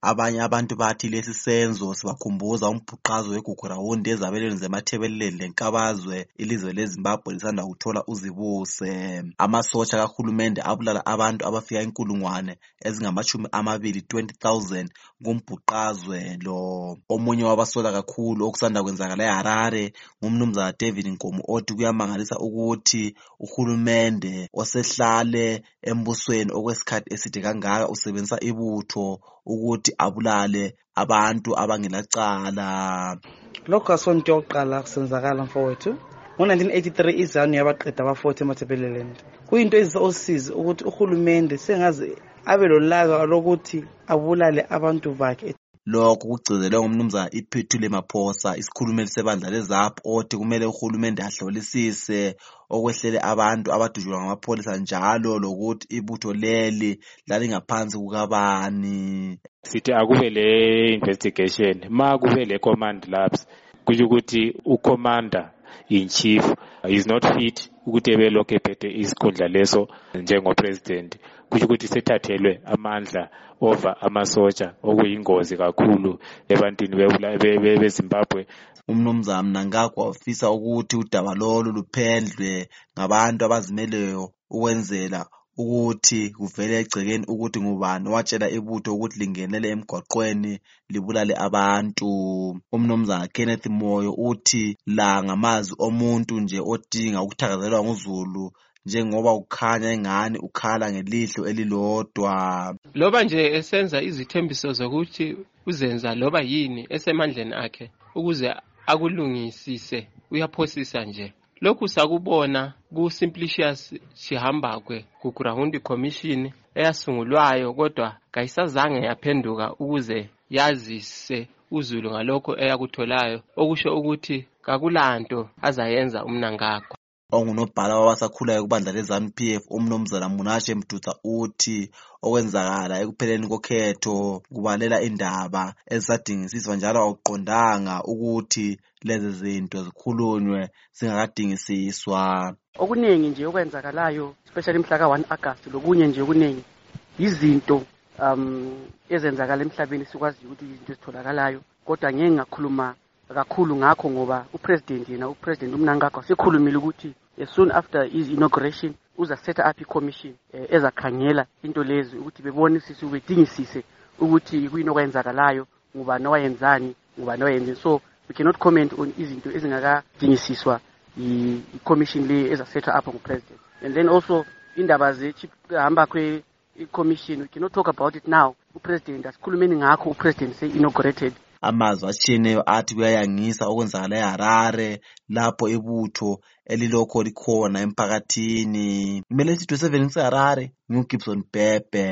Abanye abantu bathi lesi senzo sibakhumbuza umbhuqazo weGugurawundi ezabelweni zeMathebeleleni leNkabazwe ilizwe leZimbabwe lisanda kuthola uzibuse. Amasotsha kahulumende abulala abantu abafika inkulungwane ezingamatshumi amabili 20,000 kumbhuqazwe lo. Omunye wabasola kakhulu okusanda kwenzakala eHarare ngumnumzana David Nkomo othi kuyamangalisa ukuthi uhulumende osehlale embusweni okwesikhathi eside kangaka usebenzisa ibutho ukuthi abulale abantu abangela cala lokhu asonto yokuqala kusenzakala mfowethu ngo-1983 izanu yabaqeda abafothi emathebeleleni kuyinto ezisa osizi ukuthi uhulumende sengaze abe lolaka lokuthi abulale abantu bakhe Lokhu kugcizelwe nguMnumzana Iphetule Maphosa, isikhulumeli sebandla leZAP othi kumele uhulumende ahlolisise okwehlele abantu abadutshulwa ngamapholisa njalo lokuthi ibutho leli lalingaphansi kukabani. Sithi akube le investigation ma kube le command lapse kutsho ukuthi ucommander in chief is not fit ukuthi ebelokhu ephethe isikhundla leso njengopresident kusho ukuthi sethathelwe amandla ova amasotsha okuyingozi kakhulu ebantwini bezimbabwe umnumzana mnangagwa ufisa ukuthi udaba lolu luphendlwe ngabantu abazimeleyo ukwenzela ukuthi kuvele egcekeni ukuthi ngubani owatshela ibutho ukuthi lingenele emgwaqweni libulale abantu umnumzana kenneth moyo uthi la ngamazwi omuntu nje odinga ukuthakazelelwa nguzulu njengoba ukhanya engani ukhala ngelihlo elilodwa loba nje esenza izithembiso zokuthi uzenza loba yini esemandleni akhe ukuze akulungisise uyaphosisa nje lokhu sakubona kusimplicious shihambakwe kugrawundi commission eyasungulwayo kodwa kayisazange yaphenduka ukuze yazise uzulu ngalokho eyakutholayo okusho ukuthi kakulanto azayenza umnangagwa Ongunobhala wabasakhulayo kubandla leZanu PF umnumzana Munashe Mduza uthi okwenzakala ekupheleni kokhetho kubalela indaba ezisadingisiswa njalo akuqondanga ukuthi lezi zinto zikhulunywe zingakadingisiswa. Okunengi nje okwenzakalayo especially mhla ka-1 August lokunye nje okunengi yizinto um ezenzakala emhlabeni sikwaziyo ukuthi yizinto ezitholakalayo kodwa ngeke ngakhuluma kakhulu ngakho ngoba upresident yena upresident umnankakho sekhulumile ukuthi as soon after his inauguration uzasetha up icommission eh, ezakhangela into lezi ukuthi bebonisise bedingisise ukuthi kuyini okwayenzakalayo ngubani owayenzani ngubani owayenzini so we cannot comment on izinto ezingakadingisiswa yi-commission le ezasetha up ngupresident and then also indaba zehamba icommission we cannot talk about it now upresident asikhulumeni ngakho upresident se-inaugurated amazwi atshiyeneyo athi kuyayangisa okwenzakala eharare lapho ibutho elilokho likhona emphakathini ngimele isitho sevenix harare ngingugibson bebe